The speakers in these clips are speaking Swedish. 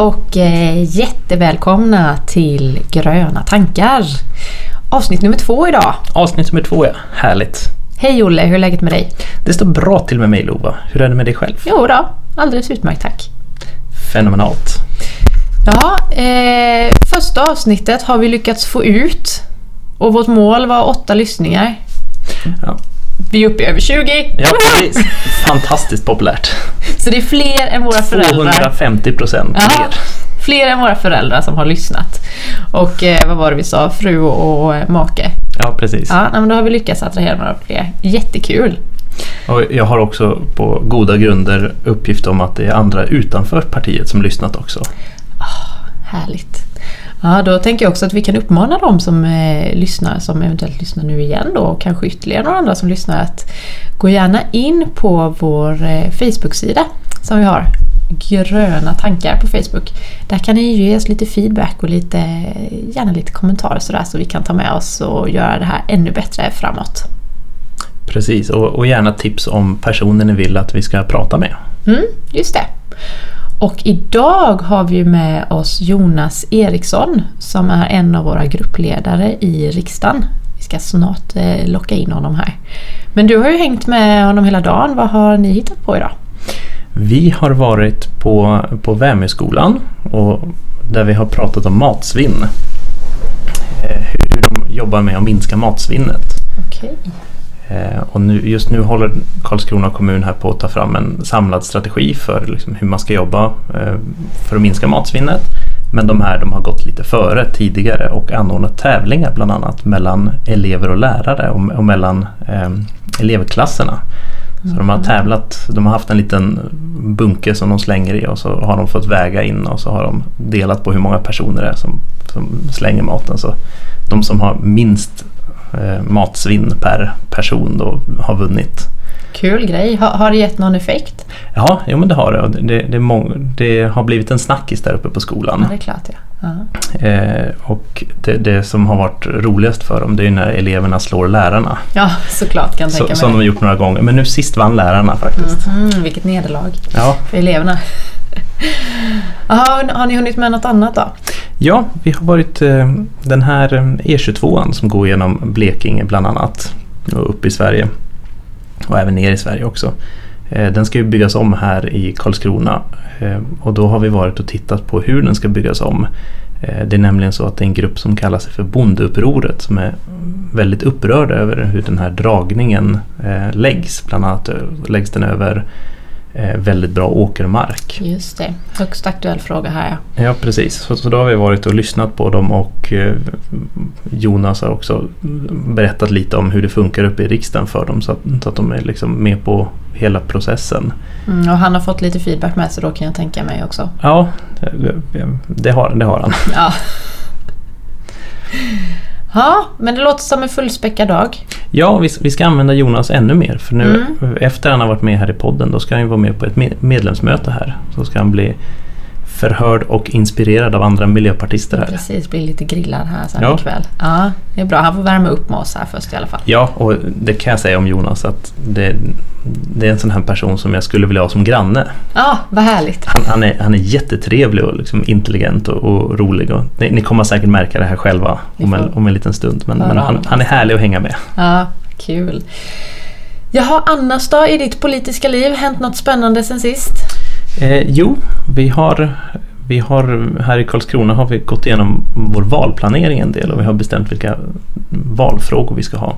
och eh, jättevälkomna till Gröna tankar. Avsnitt nummer två idag. Avsnitt nummer två ja, härligt. Hej Olle, hur är läget med dig? Det står bra till med mig Lova. Hur är det med dig själv? Jo då, alldeles utmärkt tack. Fenomenalt. Ja, eh, första avsnittet har vi lyckats få ut och vårt mål var åtta lyssningar. Ja, Vi är uppe i över 20! ja precis. Fantastiskt populärt. Så det är fler än våra föräldrar. 250 procent mer. fler än våra föräldrar som har lyssnat. Och eh, vad var det vi sa? Fru och eh, make. Ja, precis. Ja, men då har vi lyckats attrahera några fler. Jättekul! Och jag har också på goda grunder uppgift om att det är andra utanför partiet som lyssnat också. Härligt! Ja, då tänker jag också att vi kan uppmana dem som eh, lyssnar, som eventuellt lyssnar nu igen då, och kanske ytterligare några andra som lyssnar, att gå gärna in på vår eh, Facebook-sida som vi har. Gröna tankar på Facebook. Där kan ni ge oss lite feedback och lite, gärna lite kommentarer sådär så vi kan ta med oss och göra det här ännu bättre framåt. Precis, och, och gärna tips om personer ni vill att vi ska prata med. Mm, just det. Och idag har vi med oss Jonas Eriksson som är en av våra gruppledare i riksdagen. Vi ska snart eh, locka in honom här. Men du har ju hängt med honom hela dagen. Vad har ni hittat på idag? Vi har varit på, på Värmöskolan och där vi har pratat om matsvinn. Eh, Hur, de jobbar med att minska matsvinnet. Okej. Eh, Och nu, just nu håller Karlskrona kommun här på att ta fram en samlad strategi för liksom hur man ska jobba eh, för att minska matsvinnet. Men de här de har gått lite före tidigare och anordnat tävlingar bland annat mellan elever och lärare och, och mellan eh, elevklasserna. Så de har tävlat, de har haft en liten bunke som de slänger i och så har de fått väga in och så har de delat på hur många personer det är som, som slänger maten. Så de som har minst matsvinn per person då har vunnit. Kul grej. Har, har det gett någon effekt? Ja, jo men det har det. Det, det, mång- det har blivit en snackis där uppe på Ja, skolan. det är klart ja. ja. Eh, och det, det som har varit roligast för dem det är när eleverna slår lärarna. Ja, såklart kan jag tänka som de har mig. gjort några gånger. Men nu sist vann lärarna faktiskt. Mhm, vilket nederlag Ja, för eleverna. Aha, har ni hunnit med något annat då? Ja, vi har varit eh, den här eh, e E22an som går genom Blekinge bland annat och upp i Sverige och även ner i Sverige också. Eh, den ska ju byggas om här i Karlskrona och då har vi varit och tittat på hur den ska byggas om. Det är nämligen så att det är en grupp som kallar sig för Bondeupproret som är väldigt upprörda över hur den här dragningen läggs. Bland annat läggs den över väldigt bra åkermark. Just det, högst aktuell fråga här ja. Ja precis, så, så då har vi varit och lyssnat på dem och eh, Jonas har också berättat lite om hur det funkar uppe i riksdagen för dem så att, så att de är liksom med på hela processen. Mm, och han har fått lite feedback med sig då kan jag tänka mig också. Ja, eh, det har, det har han. Ja. Ja, men det låter som en fullspäckad dag. Ja, vi, vi ska använda Jonas ännu mer för nu efter han har varit med här i podden då ska han ju vara med på ett me- medlemsmöte här. Så ska han bli förhörd och inspirerad av andra miljöpartister här. Precis, blir lite grillad här sen Ja. ikväll. Ja, det är bra. Han får värma upp med oss här först i alla fall. Ja, och det kan jag säga om Jonas att det, det är en sån här person som jag skulle vilja ha som granne. Ja, vad härligt. Han, han, är, han är jättetrevlig och liksom intelligent och, och rolig. Och ni, ni kommer säkert märka det här själva om en, om en liten stund. Men, men han, han är härlig att hänga med. Ja, kul. Jaha, annars då i ditt politiska liv? Hänt något spännande sen sist? Eh, jo, vi har, vi har här i Karlskrona har vi gått igenom vår valplanering en del och vi har bestämt vilka valfrågor vi ska ha.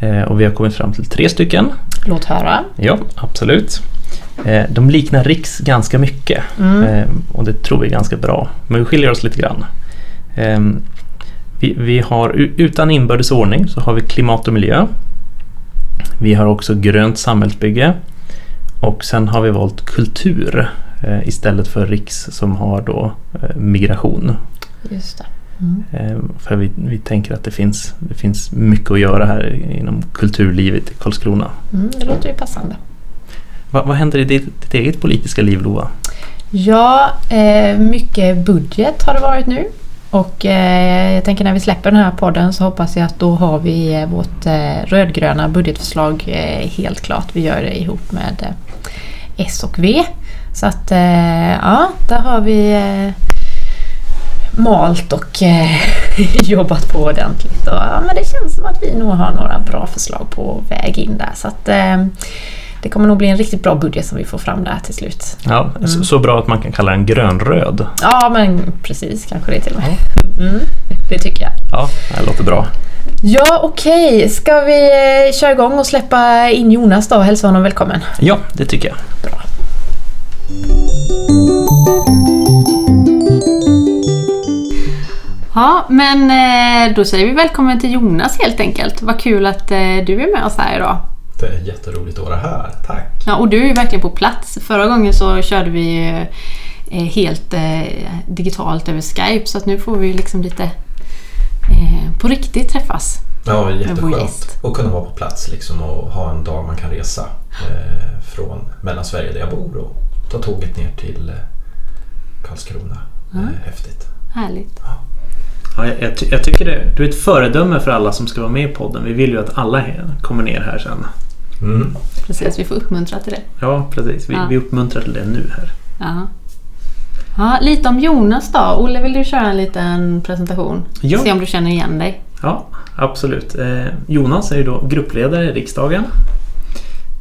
Eh, och vi har kommit fram till tre stycken. Låt höra. Ja, absolut. Eh, de liknar Riks ganska mycket Mm. eh, och det tror vi är ganska bra. Men vi skiljer oss lite grann. Eh, vi, vi har utan inbördes ordning så har vi klimat och miljö. Vi har också grönt samhällsbygge och sen har vi valt kultur eh, istället för Riks som har då eh, migration. Just det. Mm. Eh, för vi, vi tänker att det finns, det finns mycket att göra här inom kulturlivet i Karlskrona. Mm, det låter ju passande. Vad, vad händer i ditt, ditt eget politiska liv Lova? Ja, eh, mycket budget har det varit nu. Och eh, jag tänker när vi släpper den här podden så hoppas jag att då har vi vårt eh, rödgröna budgetförslag helt klart. Vi gör det ihop med S och V. Så att eh, ja, där har vi eh, malt och eh, jobbat på ordentligt. Och, ja, men det känns som att vi nog har några bra förslag på väg in där. Så att eh, det kommer nog bli en riktigt bra budget som vi får fram där till slut. Ja, så, så bra att man kan kalla den grönröd. Ja, men precis kanske det till och med. Mm, det tycker jag. Ja, det låter bra. Ja, okej. Ska vi eh, köra igång och släppa in Jonas då och hälsa honom välkommen? Ja, det tycker jag. Bra. Ja, men eh, då säger vi välkommen till Jonas helt enkelt. Vad kul att eh, du är med oss här idag. Det är jätteroligt att vara här, tack! Ja, och du är ju verkligen på plats. Förra gången så körde vi eh, helt eh, digitalt över Skype så att nu får vi liksom lite eh, på riktigt träffas. Ja, jätteskönt att kunna vara på plats liksom och ha en dag man kan resa eh, från Mellansverige där jag bor och ta tåget ner till eh, Karlskrona. Ja. Eh, häftigt. Härligt. Ja, jag, jag, ty- jag tycker det, du är ett föredöme för alla som ska vara med i podden. Vi vill ju att alla kommer ner här sen. Mm. Precis, vi får uppmuntra till det. Ja, precis. Vi, Ja. vi uppmuntrar till det nu här. Ja. Ja, lite om Jonas då. Olle, vill du köra en liten presentation? Ja. Se om du känner igen dig. Ja, absolut. Eh, Jonas är ju då gruppledare i riksdagen.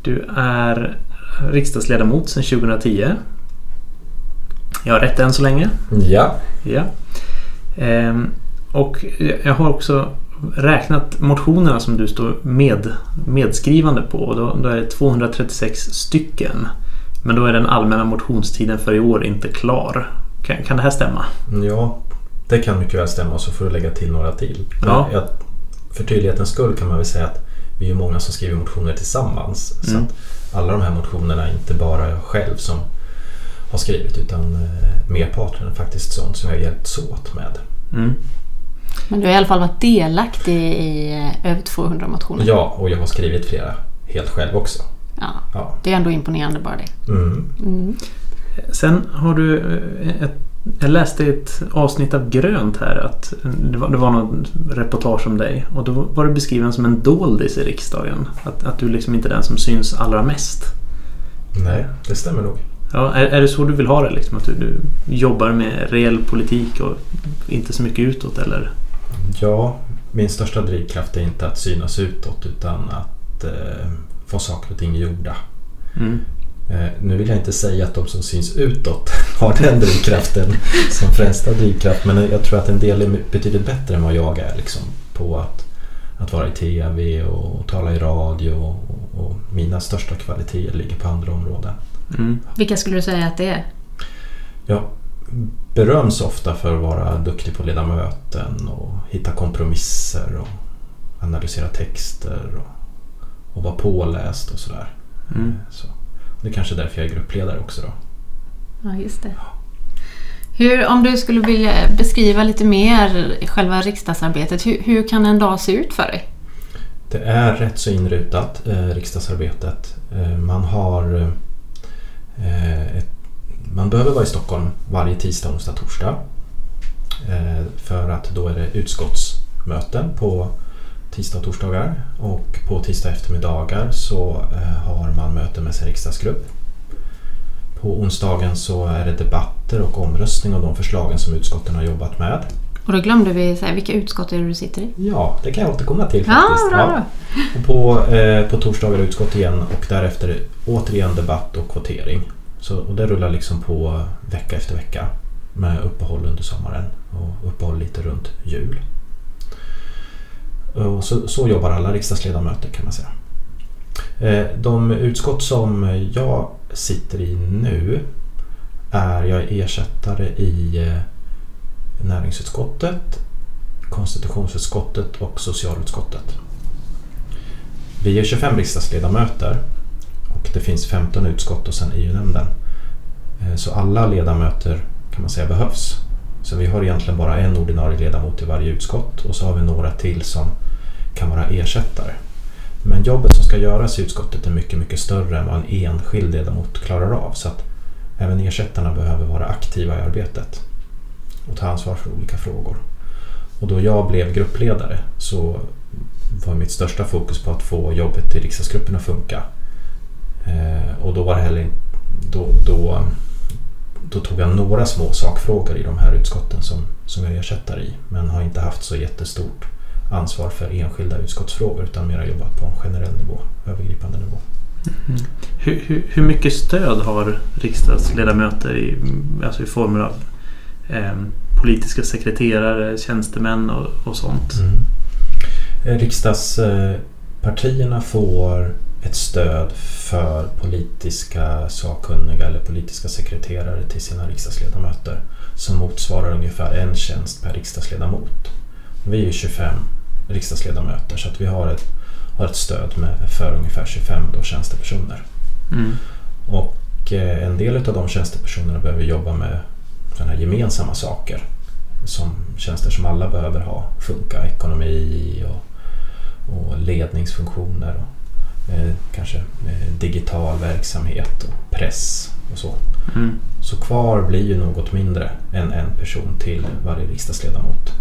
Du är riksdagsledamot sedan 2010. Jag har rätt än så länge. Ja, Ja. Ehm, och jag har också räknat motionerna som du står med, medskrivande på. Och då, då är det 236 stycken. Men då är den allmänna motionstiden för i år inte klar. Kan, kan det här stämma? ja, det kan mycket väl stämma och så får du lägga till några till. Ja. jag, för tydlighetens skull kan man väl säga att vi är många som skriver motioner tillsammans. Så Mm. att alla de här motionerna är inte bara jag själv som har skrivit utan eh, merparten är faktiskt sånt som jag hjälpts åt med. Mm. Men du har i alla fall varit delaktig i eh, över 200 motioner. Ja, och jag har skrivit flera helt själv också. Ja, Ja. det är ändå imponerande bara det. Mm. Mm. Sen har du eh, ett, jag läste ett avsnitt av Grönt här att det var, det var något reportage om dig och då var du beskriven som en doldis i riksdagen. Att, att du liksom inte är den som syns allra mest. Nej, det stämmer nog. Ja, är, är det så du vill ha det? Liksom, att du, du jobbar med reell politik och inte så mycket utåt eller? Ja, min största drivkraft är inte att synas utåt utan att eh, få saker och ting gjorda. Mm. Eh, nu vill jag inte säga att de som syns utåt har den drivkraften som främsta drivkraft men jag tror att en del är betydligt bättre än vad jag är liksom, på att, att vara i TV och tala i radio och, och mina största kvaliteter ligger på andra områden. Mm. Vilka skulle du säga att det är? Jag beröms ofta för att vara duktig på att leda möten och hitta kompromisser och analysera texter och, och vara påläst och sådär. Mm. Så. Det är kanske därför jag är gruppledare också då. Ja, just det. Hur, om du skulle vilja beskriva lite mer själva riksdagsarbetet, hur, hur kan en dag se ut för dig? Det är rätt så inrutat, eh, riksdagsarbetet. Eh, man har eh, ett, Man behöver vara i Stockholm varje tisdag, onsdag, torsdag. Eh, för att då är det utskottsmöten på tisdag och torsdagar. Och på tisdag eftermiddagar så eh, har man möte med sin riksdagsgrupp. På onsdagen så är det debatter och omröstning om de förslagen som utskotten har jobbat med. Och då glömde vi säga vilka utskott är det du sitter i? Ja, det kan jag återkomma till Ja, faktiskt. bra, bra. Och på, eh, på torsdagar utskott igen och därefter återigen debatt och kvotering. Så, och det rullar liksom på vecka efter vecka med uppehåll under sommaren och uppehåll lite runt jul. Och så, så jobbar alla riksdagsledamöter kan man säga. Eh, de utskott som jag sitter i nu är jag ersättare i eh, näringsutskottet, konstitutionsutskottet och socialutskottet. Vi är 25 riksdagsledamöter det finns 15 utskott och sen EU-nämnden. Eh, så alla ledamöter kan man säga behövs. Så vi har egentligen bara en ordinarie ledamot i varje utskott och så har vi några till som kan vara ersättare. Men jobbet som ska göras i utskottet är mycket, mycket större än vad en enskild ledamot klarar av. Så att även ersättarna behöver vara aktiva i arbetet och ta ansvar för olika frågor. Och då jag blev gruppledare så var mitt största fokus på att få jobbet i riksdagsgruppen att funka. Eh, och då var det heller då, då då tog jag några små sakfrågor i de här utskotten som, som jag ersätter i. Men har inte haft så jättestort ansvar för enskilda utskottsfrågor utan mer jobbat på en generell nivå, övergripande nivå. Mm. Hur, hur, hur, mycket stöd har riksdagsledamöter i, alltså i former av eh, politiska sekreterare, tjänstemän och, och sånt? Mm. Eh, riksdagspartierna får ett stöd för politiska sakkunniga eller politiska sekreterare till sina riksdagsledamöter som motsvarar ungefär en tjänst per riksdagsledamot. Vi är ju 25 riksdagsledamöter så att vi har ett, har ett stöd med, för ungefär 25 då tjänstepersoner. Mm. Och eh, en del av de tjänstepersonerna behöver jobba med sådana här gemensamma saker som tjänster som alla behöver ha. Funka, ekonomi och, och ledningsfunktioner. Och, kanske eh, digital verksamhet och press och så. Mm. Så kvar blir ju något mindre än en person till varje riksdagsledamot.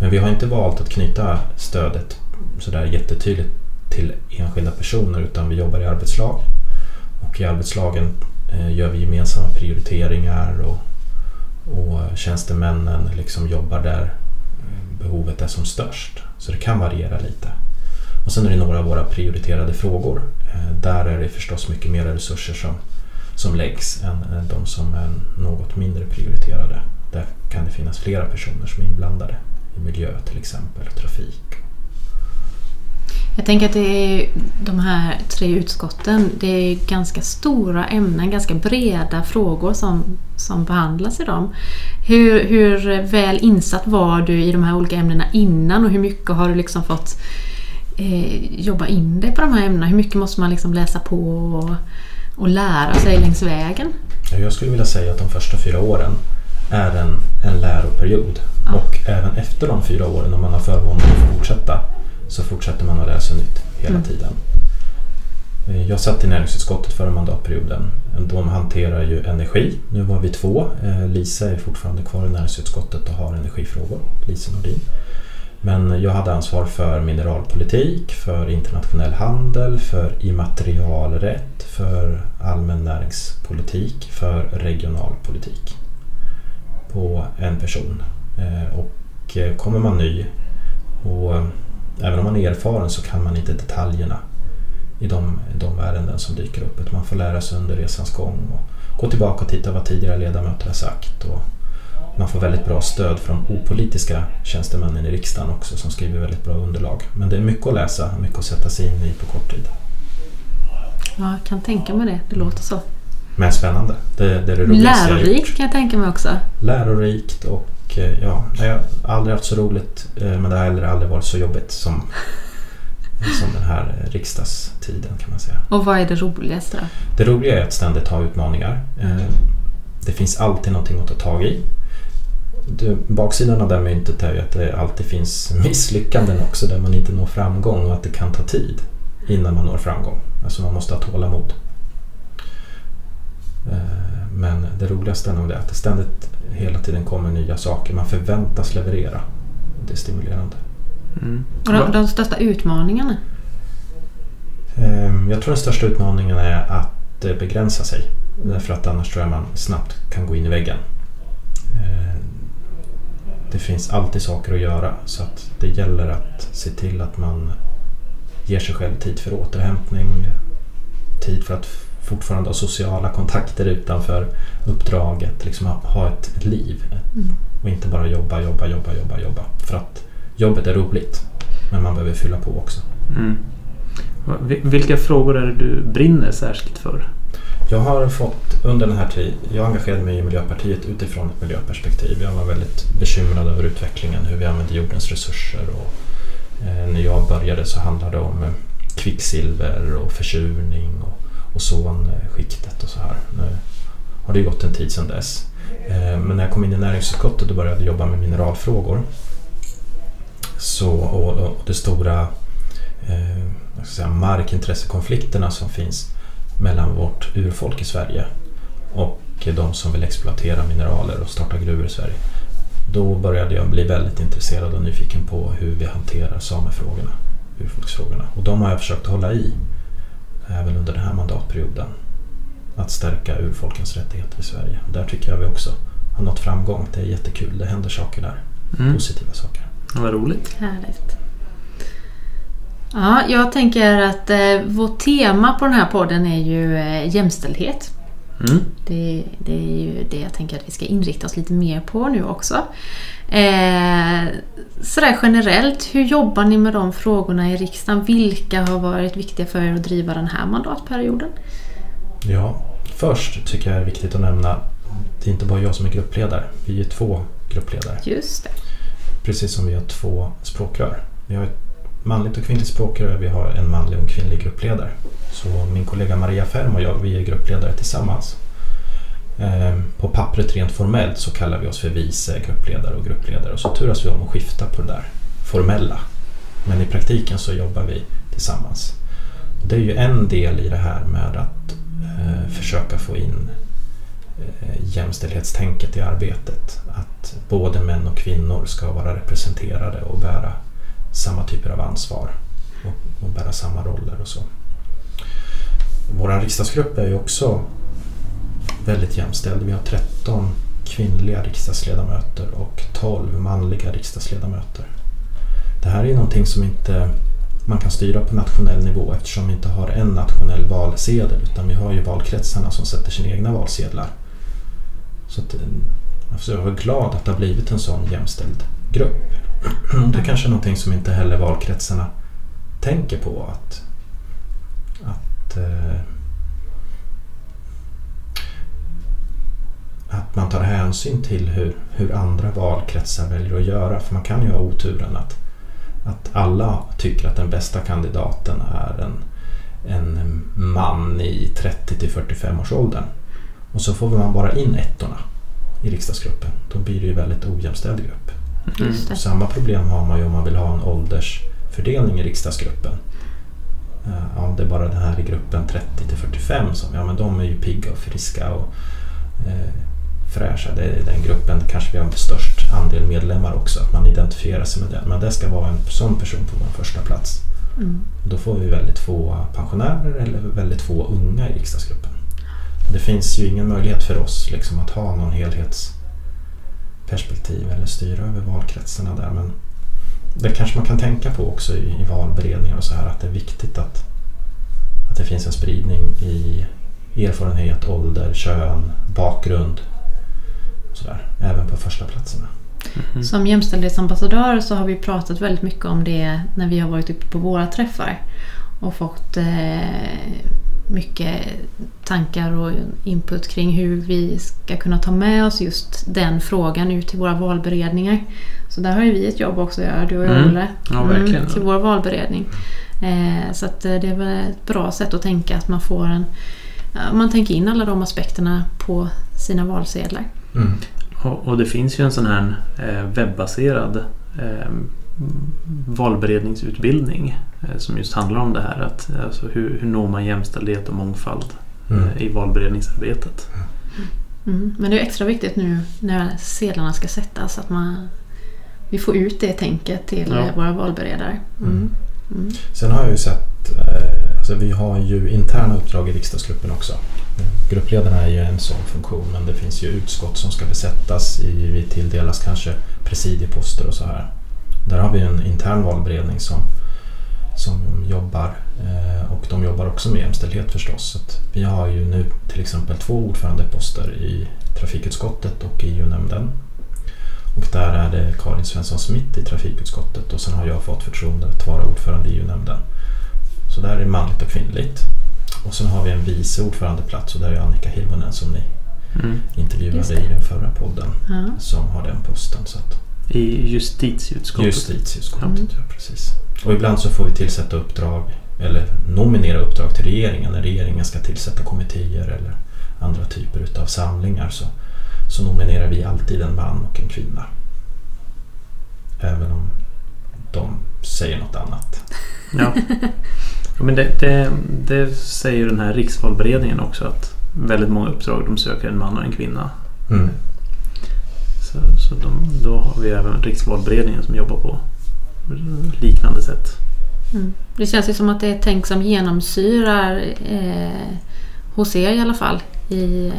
Men vi har inte valt att knyta stödet sådär jättetydligt till enskilda personer utan vi jobbar i arbetslag. Och i arbetslagen eh, gör vi gemensamma prioriteringar och, och tjänstemännen liksom jobbar där eh, behovet är som störst. Så det kan variera lite. Och sen är det några av våra prioriterade frågor. Eh, där är det förstås mycket mer resurser som, som läggs än, än de som är något mindre prioriterade. Där kan det finnas flera personer som är inblandade i miljö till exempel, trafik. Jag tänker att det är de här tre utskotten, det är ganska stora ämnen, ganska breda frågor som, som behandlas i dem. Hur, hur väl insatt var du i de här olika ämnena innan och hur mycket har du liksom fått eh, jobba in dig på de här ämnena? Hur mycket måste man liksom läsa på och, och lära sig längs vägen? Jag skulle vilja säga att de första fyra åren är en, en läroperiod. Ja. Och även efter de fyra åren, om man har förmånen att fortsätta, så fortsätter man att sig nytt hela mm. tiden. Eh, jag satt i näringsutskottet förra mandatperioden. De hanterar ju energi. Nu var vi två. Eh, Lisa är fortfarande kvar i näringsutskottet och har energifrågor. Lisa Nordin. Men jag hade ansvar för mineralpolitik, för internationell handel, för immaterialrätt, för allmän näringspolitik, för regionalpolitik på en person. Eh, och eh, kommer man ny och eh, även om man är erfaren så kan man inte detaljerna i de, de ärenden som dyker upp. Utan Man får lära sig under resans gång och gå tillbaka och titta vad tidigare ledamöter har sagt. Och man får väldigt bra stöd från opolitiska tjänstemännen i riksdagen också som skriver väldigt bra underlag. Men det är mycket att läsa, mycket att sätta sig in i på kort tid. Ja, jag kan tänka mig det. Det låter så. Men spännande. Det, det är det roligaste Lärorikt kan jag tänka mig också. Lärorikt och eh, ja, jag har aldrig haft så roligt eh, men det har heller aldrig varit så jobbigt som, som den här riksdagstiden kan man säga. Och vad är det roligaste då? Det roliga är att ständigt ha utmaningar. Eh, det finns alltid någonting att ta tag i. Baksidan av det myntet är ju att det alltid finns misslyckanden också där man inte når framgång och att det kan ta tid innan man når framgång. Alltså man måste ha tålamod. Eh, men det roligaste är nog det att det ständigt hela tiden kommer nya saker. Man förväntas leverera. Det är stimulerande. Mm. Och de, de största utmaningarna? Ehm, jag tror den största utmaningen är att eh, begränsa sig. Därför att annars tror jag man snabbt kan gå in i väggen. Det finns alltid saker att göra så att det gäller att se till att man ger sig själv tid för återhämtning, tid för att fortfarande ha sociala kontakter utanför uppdraget. Liksom ha ett, ett liv. Mm. Och inte bara jobba, jobba, jobba, jobba, jobba. För att jobbet är roligt. Men man behöver fylla på också. Mm. Vilka frågor är det du brinner särskilt för? Jag har fått under den här tiden, jag engagerade mig i Miljöpartiet utifrån ett miljöperspektiv. Jag var väldigt bekymrad över utvecklingen, hur vi använder jordens resurser. Och, eh, när jag började så handlade det om eh, kvicksilver och försurning och ozonskiktet och så här. Nu har det gått en tid sedan dess. Eh, men när jag kom in i näringsutskottet och började jobba med mineralfrågor så, och, och de stora eh, säga, markintressekonflikterna som finns mellan vårt urfolk i Sverige och de som vill exploatera mineraler och starta gruvor i Sverige. Då började jag bli väldigt intresserad och nyfiken på hur vi hanterar samefrågorna, urfolksfrågorna. Och de har jag försökt hålla i även under den här mandatperioden. att stärka urfolkens rättigheter i Sverige. Där tycker jag vi också har nått framgång. Det är jättekul, det händer saker där. Mm. Positiva saker. Vad roligt. Härligt. Ja, jag tänker att eh, vårt tema på den här podden är ju eh, jämställdhet. Mm. Det, det är ju det jag tänker att vi ska inrikta oss lite mer på nu också. Eh, sådär generellt, hur jobbar ni med de frågorna i riksdagen? Vilka har varit viktiga för er att driva den här mandatperioden? Ja, först tycker jag det är viktigt att nämna det är inte bara jag som är gruppledare. Vi är två gruppledare. Just det. Precis som vi har två språkrör. Vi har manligt och kvinnligt språkrör vi har en manlig och en kvinnlig gruppledare. Så min kollega Maria Färm och jag, vi är gruppledare tillsammans. Ehm, på pappret rent formellt så kallar vi oss för vice gruppledare och gruppledare och så turas vi om att skifta på det där formella. Men i praktiken så jobbar vi tillsammans. Det är ju en del i det här med att eh, försöka få in eh, jämställdhetstänket i arbetet. Att både män och kvinnor ska vara representerade och bära samma typer av ansvar och, och bära samma roller och så. Vår riksdagsgrupp är ju också väldigt jämställd. Vi har 13 kvinnliga riksdagsledamöter och 12 manliga riksdagsledamöter. Det här är ju någonting som inte man kan styra på nationell nivå eftersom vi inte har en nationell valsedel utan vi har ju valkretsarna som sätter sina egna valsedlar. Så att, alltså jag är glad att det har blivit en sån jämställd grupp. Det är kanske är någonting som inte heller valkretsarna tänker på att, att, eh, att man tar hänsyn till hur, hur andra valkretsar väljer att göra. För man kan ju ha oturen att, att alla tycker att den bästa kandidaten är en, en man i 30 till 45 års åldern. Och så får man bara in ettorna i riksdagsgruppen. Då blir det ju väldigt ojämställd grupp. Mm. Samma problem har man ju om man vill ha en åldersfördelning i riksdagsgruppen. Eh, Ja, det är bara den här i gruppen 30 till 45 som, ja men de är ju pigga och friska och eh, fräscha. Det är den gruppen kanske vi har störst andel medlemmar också, att man identifierar sig med den. Men det ska vara en sån person på vår första plats. Mm. Då får vi väldigt få pensionärer eller väldigt få unga i riksdagsgruppen. Det finns ju ingen möjlighet för oss liksom, att ha någon helhetsperspektiv eller styra över valkretsarna där. Men det kanske man kan tänka på också i, i valberedningar och så här att det är viktigt att, att det finns en spridning i erfarenhet, ålder, kön, bakgrund och så där, även på första platserna. Mhm. Som jämställdhetsambassadör så har vi pratat väldigt mycket om det när vi har varit ute på våra träffar och fått eh, mycket tankar och input kring hur vi ska kunna ta med oss just den frågan ut till våra valberedningar. Så där har ju vi ett jobb också att göra, du och jag Mm. Olle. Ja, verkligen. till vår valberedning. Eh, så att eh, det är väl ett bra sätt att tänka att man får en man tänker in alla de aspekterna på sina valsedlar. Mm. Och, och det finns ju en sån här eh, webbaserad eh, valberedningsutbildning eh, som just handlar om det här. Att, alltså, hur, hur når man jämställdhet och mångfald Mm. eh, i valberedningsarbetet? Mm. Men det är extra viktigt nu när sedlarna ska sättas att man, vi får ut det tänket till Ja. eh, våra valberedare. Mm. Mm. Mm. Sen har jag ju sett, eh, alltså vi har ju interna uppdrag i riksdagsgruppen också. Gruppledarna är ju en sån funktion men det finns ju utskott som ska besättas. I, vi tilldelas kanske presidieposter och så här. Där har vi en intern valberedning som, som jobbar eh, och de jobbar också med jämställdhet förstås. Vi har ju nu till exempel två ordförandeposter i trafikutskottet och i EU-nämnden. Och där är det Karin Svensson Smith i trafikutskottet och sen har jag fått förtroendet att vara ordförande i EU-nämnden. Så där är det manligt och kvinnligt. Och sen har vi en vice ordförandeplats och där är Annika Hirvonen som ni Mm. Intervjuade i den förra podden Ja. som har den posten. Så att I justitieutskottet. justitieutskottet, Mm. ja precis. Och ibland så får vi tillsätta uppdrag eller nominera uppdrag till regeringen när regeringen ska tillsätta kommittéer eller andra typer utav samlingar så, så nominerar vi alltid en man och en kvinna. Även om de säger något annat. Ja. ja men det, det, det säger den här riksvalberedningen också att väldigt många uppdrag de söker en man och en kvinna. Mm. Så, så de, då har vi även riksvalberedningen som jobbar på liknande sätt. Mm. Det känns ju som att det är ett tänk som genomsyrar eh, hos er i alla fall i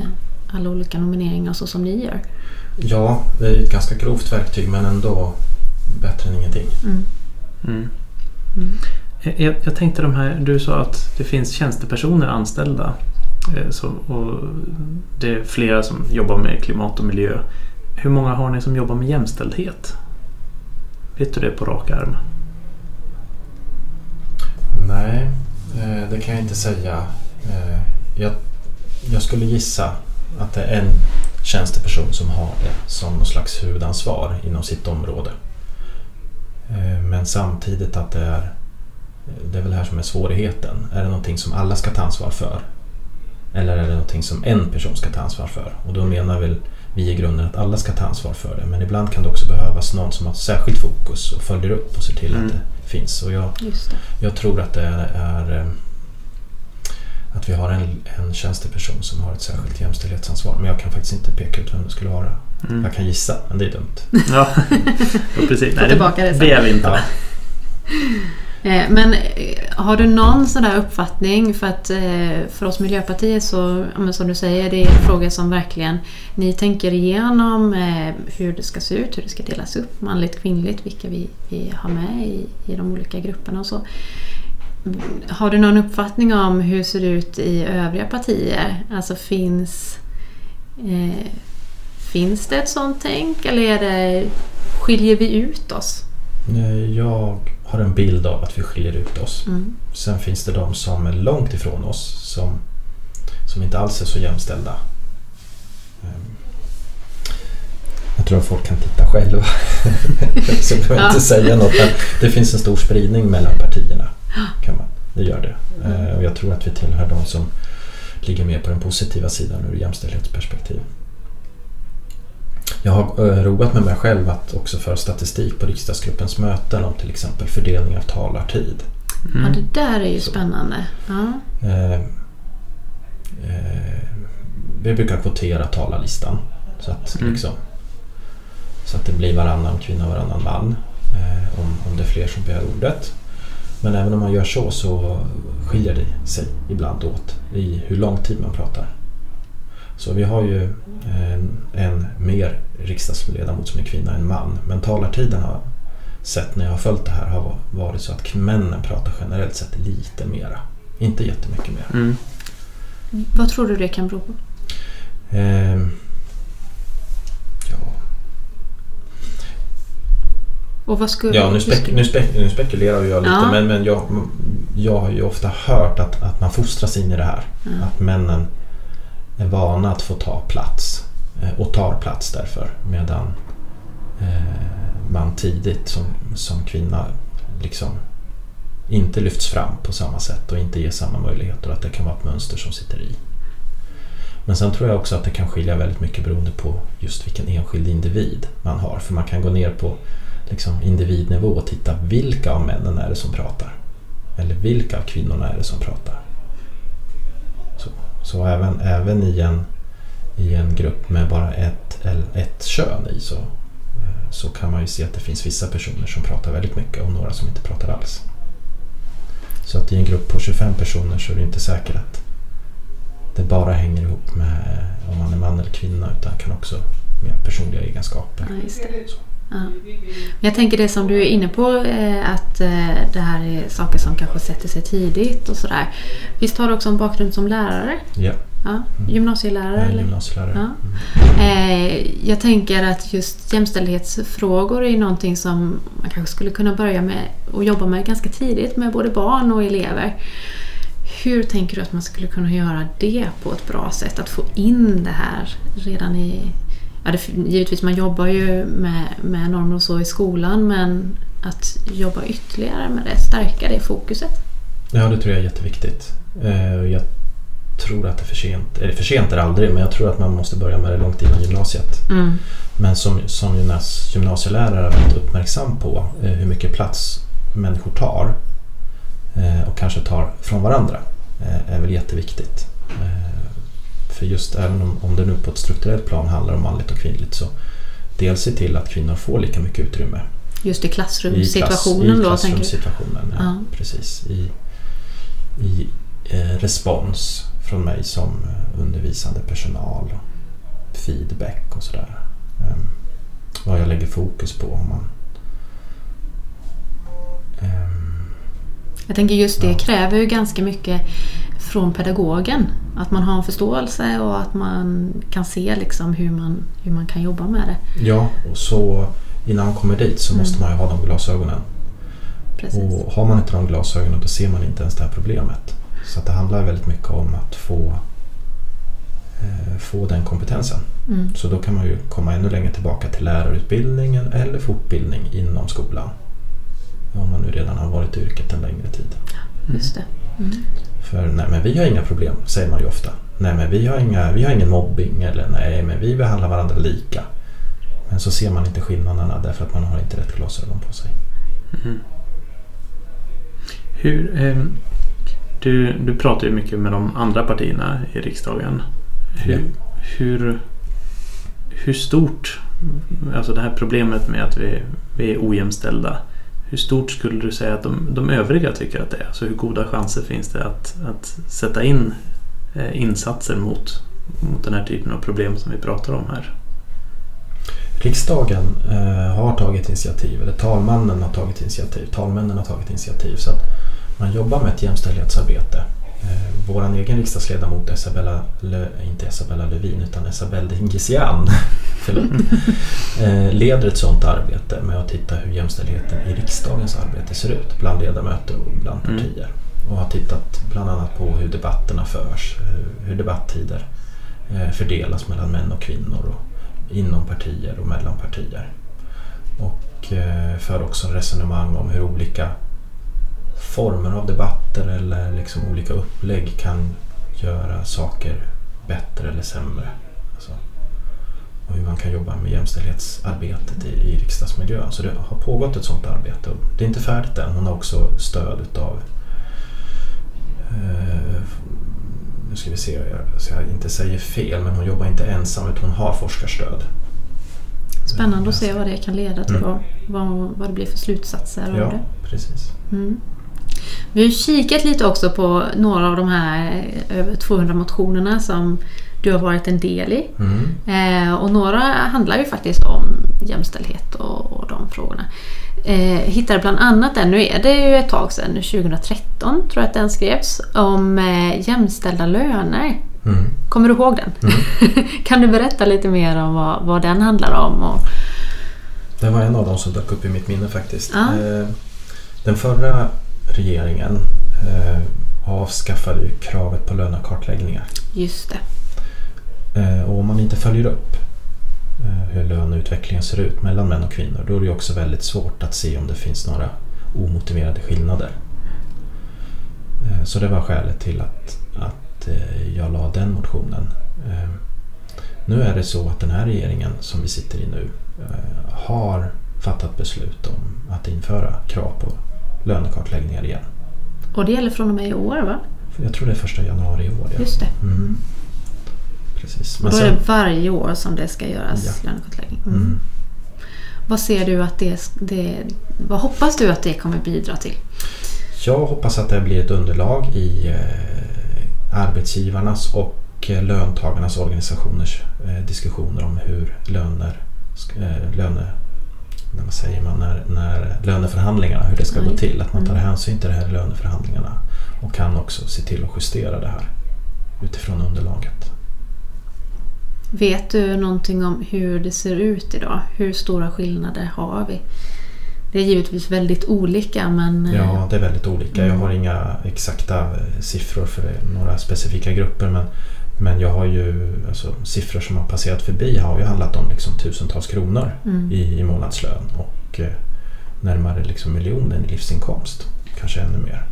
alla olika nomineringar så som ni gör. Ja, det är ett ganska grovt verktyg men ändå bättre än ingenting. Mm. Mm. Mm. Jag, jag tänkte de här, du sa att det finns tjänstepersoner anställda. eh, Så, och det är flera som jobbar med klimat och miljö. Hur många har ni som jobbar med jämställdhet? Vet du det på rak arm? Nej, eh, det kan jag inte säga. Eh, jag, jag skulle gissa att det är en tjänsteperson som har det som någon slags huvudansvar inom sitt område. Eh, men samtidigt att det är det är väl det här som är svårigheten. Är det någonting som alla ska ta ansvar för? Eller är det någonting som en person ska ta ansvar för? Och då menar väl vi i grunden att alla ska ta ansvar för det. Men ibland kan det också behövas någon som har särskilt fokus och följer upp och ser till Mm. att det finns. Och jag, Just det. jag tror att det är eh, att vi har en, en tjänsteperson som har ett särskilt jämställdhetsansvar. Men jag kan faktiskt inte peka ut vem det skulle vara. Mm. Jag kan gissa, men det är dumt. Ja, ja precis. Tillbaka det sen. begär vi inte. Ja. Eh, men eh, har du någon sån där uppfattning? För att eh, för oss Miljöpartiet så, som du säger, det är en fråga som verkligen ni tänker igenom hur det ska se ut, hur det ska delas upp, manligt, kvinnligt, vilka vi, vi har med i, i de olika grupperna och så. Har du någon uppfattning om hur det ser ut i övriga partier? Alltså finns, eh, finns det ett sånt tänk eller är det, skiljer vi ut oss? Jag har en bild av att vi skiljer ut oss. Mm. Sen finns det de som är långt ifrån oss som, som inte alls är så jämställda. Ehm, Jag tror att folk kan titta själva. så jag behöver inte säga något. Men det finns en stor spridning mellan partierna. Kan man. Det gör det. Eh, Och jag tror att vi tillhör de som ligger mer på den positiva sidan ur jämställdhetsperspektiv. Jag har eh, roat med mig själv att också föra statistik på riksdagsgruppens möten om till exempel fördelning av talartid. Ja, Mm. det där är ju Så. spännande. Ja. Eh, eh, vi brukar kvotera talarlistan så att, Mm. liksom, så att det blir varannan kvinna och varannan man eh, om, om det är fler som begär ordet. Men även om man gör så så skiljer det sig ibland åt i hur lång tid man pratar. Så vi har ju en, en mer riksdagsledamot som är kvinna än man. Men talartiden har sett när jag har följt det här har varit så att männen pratar generellt sett lite mera. Inte jättemycket mer. Mm. Vad tror du det kan bero på? Ehm, ja, Och vad skulle... ja nu, spek- nu, spek- nu spekulerar jag lite Ja. men, men jag, jag har ju ofta hört att, att man fostras in i det här. Ja. Att männen är vana att få ta plats eh, och tar plats därför. Medan eh, man tidigt som, som kvinna liksom inte lyfts fram på samma sätt och inte ges samma möjligheter och att det kan vara ett mönster som sitter i. Men sen tror jag också att det kan skilja väldigt mycket beroende på just vilken enskild individ man har. För man kan gå ner på liksom, individnivå och titta vilka av männen är det som pratar? Eller vilka av kvinnorna är det som pratar? Så, även, även i, en, i en grupp med bara ett, eller ett kön i så, eh, så kan man ju se att det finns vissa personer som pratar väldigt mycket och några som inte pratar alls. Så att i en grupp på 25 personer så är det inte säkert att det bara hänger ihop med om man är man eller kvinna utan kan också med personliga egenskaper. Ja, just det. Ja. Jag tänker det som du är inne på, eh, att eh, det här är saker som kanske sätter sig tidigt och sådär. Visst har du också en bakgrund som lärare? Ja, Ja. Gymnasielärare? eller? gymnasielärare. Ja. Mm. Eh, jag tänker att just jämställdhetsfrågor är någonting som man kanske skulle kunna börja med och jobba med ganska tidigt med både barn och elever. Hur tänker du att man skulle kunna göra det på ett bra sätt? Att få in det här redan i... Ja, det, givetvis, man jobbar ju med, med normer och så i skolan men att jobba ytterligare med det, stärka det fokuset. Ja, det tror jag är jätteviktigt. Eh, Jag tror att det är för sent. Eller för sent är det aldrig, men jag tror att man måste börja med det långt innan gymnasiet. Mm. Men som, som gymnas, gymnasielärare är jag uppmärksam på eh, hur mycket plats människor tar eh, och kanske tar från varandra är väl jätteviktigt. Eh, För just även om, om det nu på ett strukturellt plan handlar om manligt och kvinnligt så dels se till att kvinnor får lika mycket utrymme Just i i, klass, klassrumssituationen i då, du? klassrumssituationen. Ja, Ja. Precis. I, i eh, respons från mig som eh, undervisande personal. Och feedback och sådär. Um, vad jag lägger fokus på. Om man, um, Jag tänker just det Ja. kräver ju ganska mycket från pedagogen. Att man har en förståelse och att man kan se liksom hur, man, hur man kan jobba med det. ja, och så innan man kommer dit så Mm. måste man ju ha de glasögonen. Precis. Och har man inte de glasögonen då ser man inte ens det här problemet. Så det handlar väldigt mycket om att få, eh, få den kompetensen. Mm. Så då kan man ju komma ännu längre tillbaka till lärarutbildningen eller fortbildning inom skolan. Om man nu redan har varit i yrket en längre tid. Just det. Mm. För nej men vi har inga problem, säger man ju ofta. Nej men vi har, inga, vi har ingen mobbing eller nej men vi behandlar varandra lika. Men så ser man inte skillnaderna därför att man har inte rätt glasögon på sig. Mm. Hur, ehm, du, du pratar ju mycket med de andra partierna i riksdagen. Hur, Ja. hur, hur stort, alltså det här problemet med att vi, vi är ojämställda. Hur stort skulle du säga att de, de övriga tycker att det är? Alltså hur goda chanser finns det att, att sätta in eh, insatser mot, mot den här typen av problem som vi pratar om här? Riksdagen eh, har tagit initiativ, eller talmannen har tagit initiativ, talmännen har tagit initiativ. Så att man jobbar med ett jämställdhetsarbete. Eh, Vår egen riksdagsledamot Isabella, Le, inte Isabella Lövin utan Isabelle Dingizian förlåt, eh, leder ett sådant arbete med att titta hur jämställdheten i riksdagens arbete ser ut bland ledamöter och bland Mm. partier. Och har tittat bland annat på hur debatterna förs, hur, hur debatttider eh, fördelas mellan män och kvinnor och inom partier och mellan partier. Och eh, för också resonemang om hur olika former av debatter eller liksom olika upplägg kan göra saker bättre eller sämre. Alltså, och hur man kan jobba med jämställdhetsarbetet i, i riksdagsmiljön. Så det har pågått ett sådant arbete. Och det är inte färdigt än. Hon har också stöd utav eh, nu ska vi se så jag inte säger fel, men hon jobbar inte ensam utan hon har forskarstöd. Spännande att se vad det kan leda till Mm. vad, vad det blir för slutsatser av Ja, det. precis. Mm. Vi har kikat lite också på några av de här över 200 motionerna som du har varit en del i. Mm. Eh, och några handlar ju faktiskt om jämställdhet och, och de frågorna. Eh, hittade bland annat den, nu är det ju ett tag sedan, 2013 tror jag att den skrevs, om eh, jämställda löner. Mm. Kommer du ihåg den? kan du berätta lite mer om vad, vad den handlar om? Och, Det var en av dem som dök upp i mitt minne faktiskt. Ja. Eh, Den förra regeringen eh, avskaffade ju kravet på lönekartläggningar. just det. Eh, Och om man inte följer upp eh, hur löneutvecklingen ser ut mellan män och kvinnor då är det också väldigt svårt att se om det finns några omotiverade skillnader. Eh, Så det var skälet till att, att jag la den motionen. Nu är det så att den här regeringen som vi sitter i nu har fattat beslut om att införa krav på lönekartläggningar igen. Och det gäller från och med i år va? Jag tror det är första januari i år. Ja. Just det. Mm. Precis. Men då är sen, det varje år som det ska göras Ja. lönekartläggning. Mm. mm. Vad ser du att det, det... Vad hoppas du att det kommer bidra till? Jag hoppas att det blir ett underlag i eh, arbetsgivarnas och eh, löntagarnas organisationers eh, diskussioner om hur löner, eh, löne, vad säger man, när, när löneförhandlingarna, hur det ska gå Nej. till. Att man tar Mm. hänsyn till det här i löneförhandlingarna och kan också se till att justera det här utifrån underlaget. Vet du någonting om hur det ser ut idag? Hur stora skillnader har vi? Det är givetvis väldigt olika men... eh, Ja, det är väldigt olika. Jag Mm. har inga exakta eh, siffror för några specifika grupper men, men jag har ju alltså, siffror som har passerat förbi har ju handlat om liksom, tusentals kronor Mm. i, i månadslön och eh, närmare liksom, miljonen i livsinkomst. Kanske ännu mer.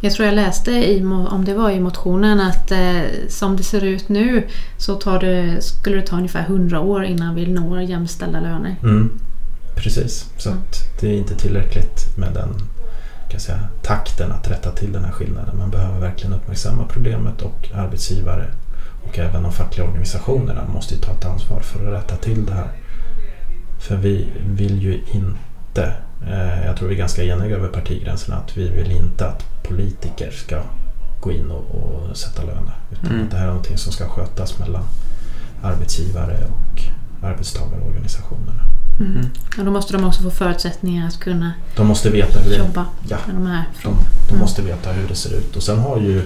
Jag tror jag läste, i, om det var i motionen, att eh, som det ser ut nu så tar det, skulle det ta ungefär 100 år innan vi når jämställda löner. Mm. Precis, så Mm. det är inte tillräckligt med den kan säga, takten att rätta till den här skillnaden. Man behöver verkligen uppmärksamma problemet och arbetsgivare och även de fackliga organisationerna måste ju ta ett ansvar för att rätta till det här. För vi vill ju inte, jag tror vi är ganska eniga över partigränserna, att vi vill inte att politiker ska gå in och, och sätta löner. Utan Mm. att det här är någonting som ska skötas mellan arbetsgivare och arbetstagarorganisationerna. Mm. Och då måste de också få förutsättningar att kunna De måste veta hur det, jobba ja, med de här de, frågorna. de Mm. måste veta hur det ser ut. Och sen har ju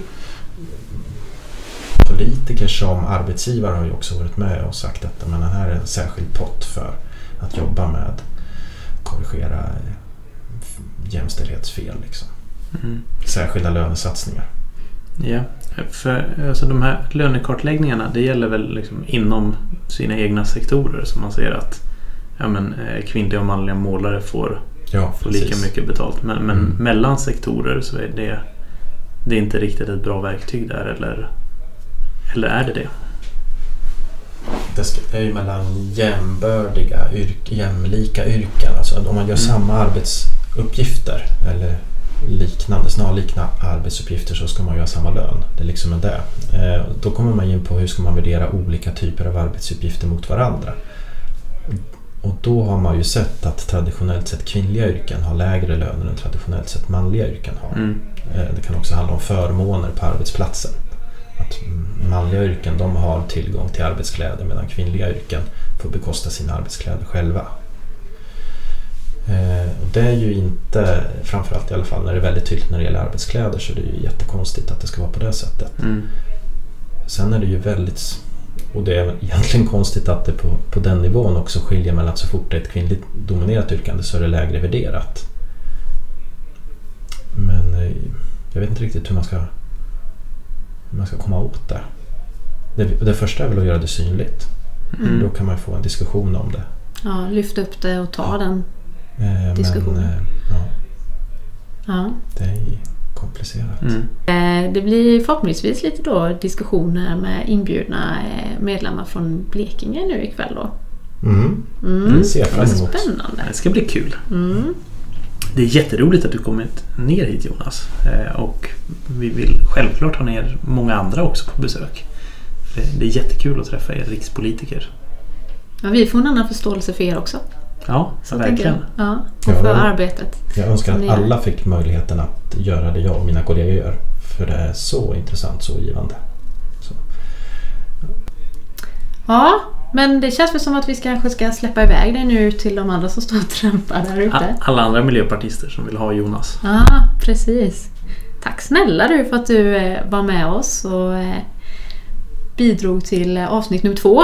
politiker som arbetsgivare har ju också varit med och sagt att men, den här är en särskild pott för att jobba med korrigera jämställdhetsfel. Liksom. Mm. Särskilda lönesatsningar. Ja, för alltså de här lönekartläggningarna det gäller väl liksom inom sina egna sektorer som man ser att ja, men, eh, kvinnliga och manliga målare får, Ja, får lika mycket betalt. Men, men Mm. mellan sektorer så är det, det är inte riktigt ett bra verktyg där eller, eller är det det? Det är ju mellan jämbördiga, yrk, jämlika yrken. Alltså om man gör Mm. samma arbetsuppgifter eller liknande, snarlikna arbetsuppgifter så ska man göra samma lön. Det är liksom en det. Eh, då kommer man in på hur ska man värdera olika typer av arbetsuppgifter mot varandra. Och då har man ju sett att traditionellt sett kvinnliga yrken har lägre löner än traditionellt sett manliga yrken har. Mm. Eh, Det kan också handla om förmåner på arbetsplatsen. Att mm, manliga yrken de har tillgång till arbetskläder medan kvinnliga yrken får bekosta sina arbetskläder själva. Eh, och Det är ju inte, framförallt i alla fall när det är väldigt tydligt när det gäller arbetskläder så det är ju jättekonstigt att det ska vara på det sättet. Mm. Sen är det ju väldigt, och det är egentligen konstigt att det på, på den nivån också skiljer mellan att så fort det är ett kvinnligt dominerat yrkande så är det lägre värderat. Men eh, jag vet inte riktigt hur man ska, hur man ska komma åt det. Det, det första är väl att göra det synligt. Mm. Då kan man få en diskussion om det. Ja, lyfta upp det och ta den. Eh, Diskussion. Men eh, ja, Ja. det är komplicerat. Mm. Eh, Det blir förhoppningsvis lite då diskussioner med inbjudna eh, medlemmar från Blekinge nu ikväll då. Mm. Mm. Det ser jag fram emot. Spännande. Det ska bli kul. Mm. Det är jätteroligt att du kommit ner hit Jonas. Eh, Och vi vill självklart ha ner många andra också på besök. Det- är jättekul att träffa er rikspolitiker. Ja, vi får en annan förståelse för er också. Ja, Så verkligen. jag. Ja, och för men- arbetet. Jag önskar att alla fick möjligheten att göra det jag och mina kollegor gör. För det är så intressant, så givande. Så. Ja, men det känns väl som att vi kanske ska släppa iväg dig nu till de andra som står och trampar där ute. Alla andra miljöpartister som vill ha Jonas. Ja, precis. Tack snälla du för att du eh, var med oss och eh, bidrog till avsnitt nummer två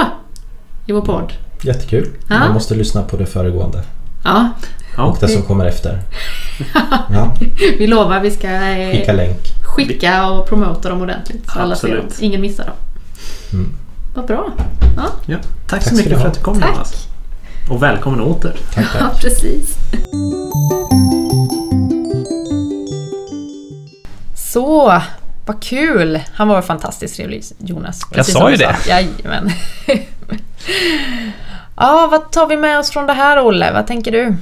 i vår podd. Jättekul. Ja. Man måste lyssna på det föregående Ja, Ja, och det som kommer efter. Ja, vi lovar vi ska eh, skicka länk. skicka och promota dem ordentligt. Så alla ser dem. Absolut. Ingen missar dem. Mm. Vad bra. ja. Tack, Tack så mycket för ha. att du kom Tack. Jonas. Och välkommen åter. Tack, Ja, tack. precis. Så, vad kul! Han var fantastiskt trevlig, Jonas. Precis sa som ju det. sa. Jajamän. ja, vad tar vi med oss från det här, Olle? Vad tänker du?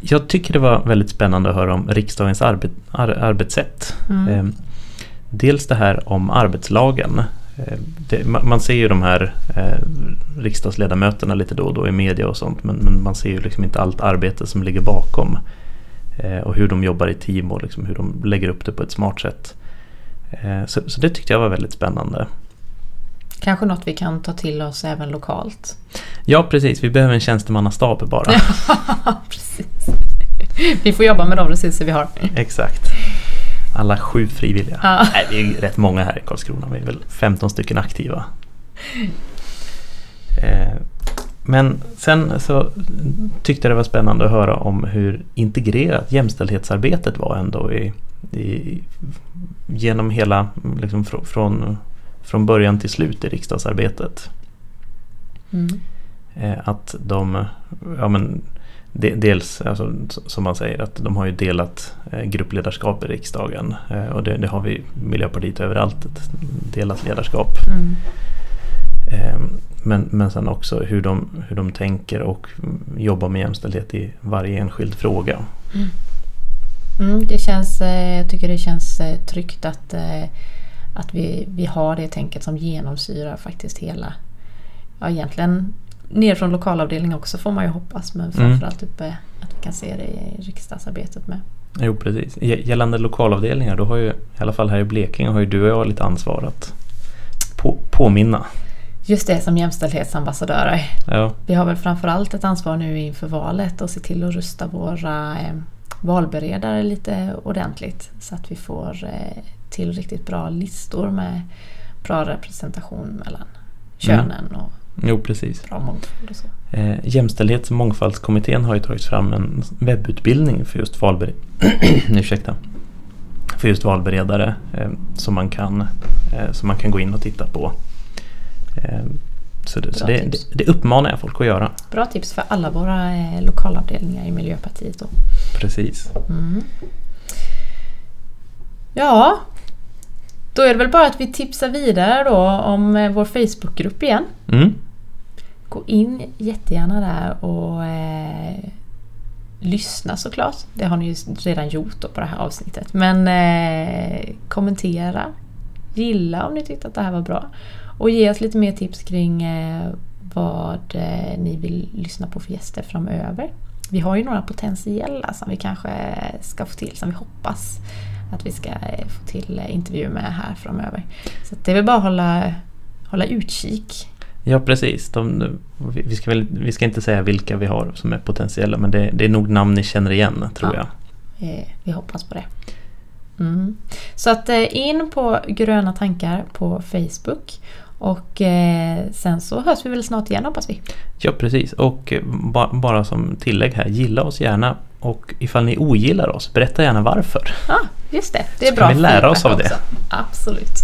Jag tycker det var väldigt spännande att höra om riksdagens arbet, ar, arbetssätt. Mm. Eh, dels det här om arbetslagen. Eh, det, man, man ser ju de här eh, riksdagsledamöterna lite då och då i media och sånt men, men man ser ju liksom inte allt arbete som ligger bakom. Eh, och hur de jobbar i team och liksom hur de lägger upp det på ett smart sätt. Eh, så, så det tyckte jag var väldigt spännande. Kanske något vi kan ta till oss även lokalt. Ja precis, vi behöver en tjänstemannastab bara. precis. Vi får jobba med de resurser vi har. Exakt. Alla sju frivilliga. Ja. Nej, vi är rätt många här i Karlskrona. Vi är väl 15 stycken aktiva. Eh, men sen så tyckte jag det var spännande att höra om hur integrerat jämställdhetsarbetet var ändå i, i, genom hela, liksom fr, från, från början till slut i riksdagsarbetet. Mm. Eh, att de, ja men de, dels, alltså, som man säger, att de har ju delat eh, gruppledarskap i riksdagen. Eh, och det, det har vi Miljöpartiet överallt, ett delat ledarskap. Mm. Eh, men, men sen också hur de, hur de tänker och jobbar med jämställdhet i varje enskild fråga. Mm, det känns, eh, jag tycker det känns eh, tryggt att, eh, att vi, vi har det tänket som genomsyrar faktiskt hela, ja egentligen ner från lokalavdelning också får man ju hoppas men Mm. framförallt uppe att vi kan se det i riksdagsarbetet med. Jo precis. Gällande lokalavdelningar då har ju i alla fall här i Blekinge har ju du och jag lite ansvar att på, påminna. Just det, som jämställdhetsambassadörer. Ja, Vi har väl framförallt ett ansvar nu inför valet och se till att rusta våra valberedare lite ordentligt så att vi får eh, till riktigt bra listor med bra representation mellan könen och jo precis. bra mångfald och så. Eh, Jämställdhets och mångfaldskommittén har ju tagit fram en webbutbildning för just, Ursäkta. för just valberedare eh, som, man kan, eh, som man kan gå in och titta på. Så det, så det, det, det uppmanar jag folk att göra. Bra tips för alla våra eh, lokalavdelningar i Miljöpartiet. Då. Precis. Mm. Ja, då är det väl bara att vi tipsar vidare då om eh, vår Facebookgrupp igen. Mm. Gå in jättegärna där och eh, lyssna såklart. Det har ni ju redan gjort på det här avsnittet. Men eh, kommentera, gilla om ni tyckte att det här var bra. Och ge oss lite mer tips kring eh, vad eh, ni vill lyssna på för gäster framöver. Vi har ju några potentiella som vi kanske ska få till, som vi hoppas att vi ska eh, få till intervjuer med här framöver. Så det är väl bara att hålla, hålla utkik Ja precis. De, vi, ska väl, vi ska inte säga vilka vi har som är potentiella men det, det är nog namn ni känner igen tror Ja. jag. Vi hoppas på det. Mm. Så att in på Gröna tankar på Facebook. Och eh, sen så hörs vi väl snart igen hoppas vi. Ja precis och eh, ba, bara som tillägg här, gilla oss gärna och ifall ni ogillar oss, berätta gärna varför. Ja, just det. Det är Så bra kan vi lära oss av det. också. Absolut.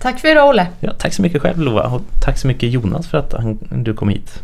Tack för idag Olle. Ja, tack så mycket själv Lova och tack så mycket Jonas för att han, du kom hit.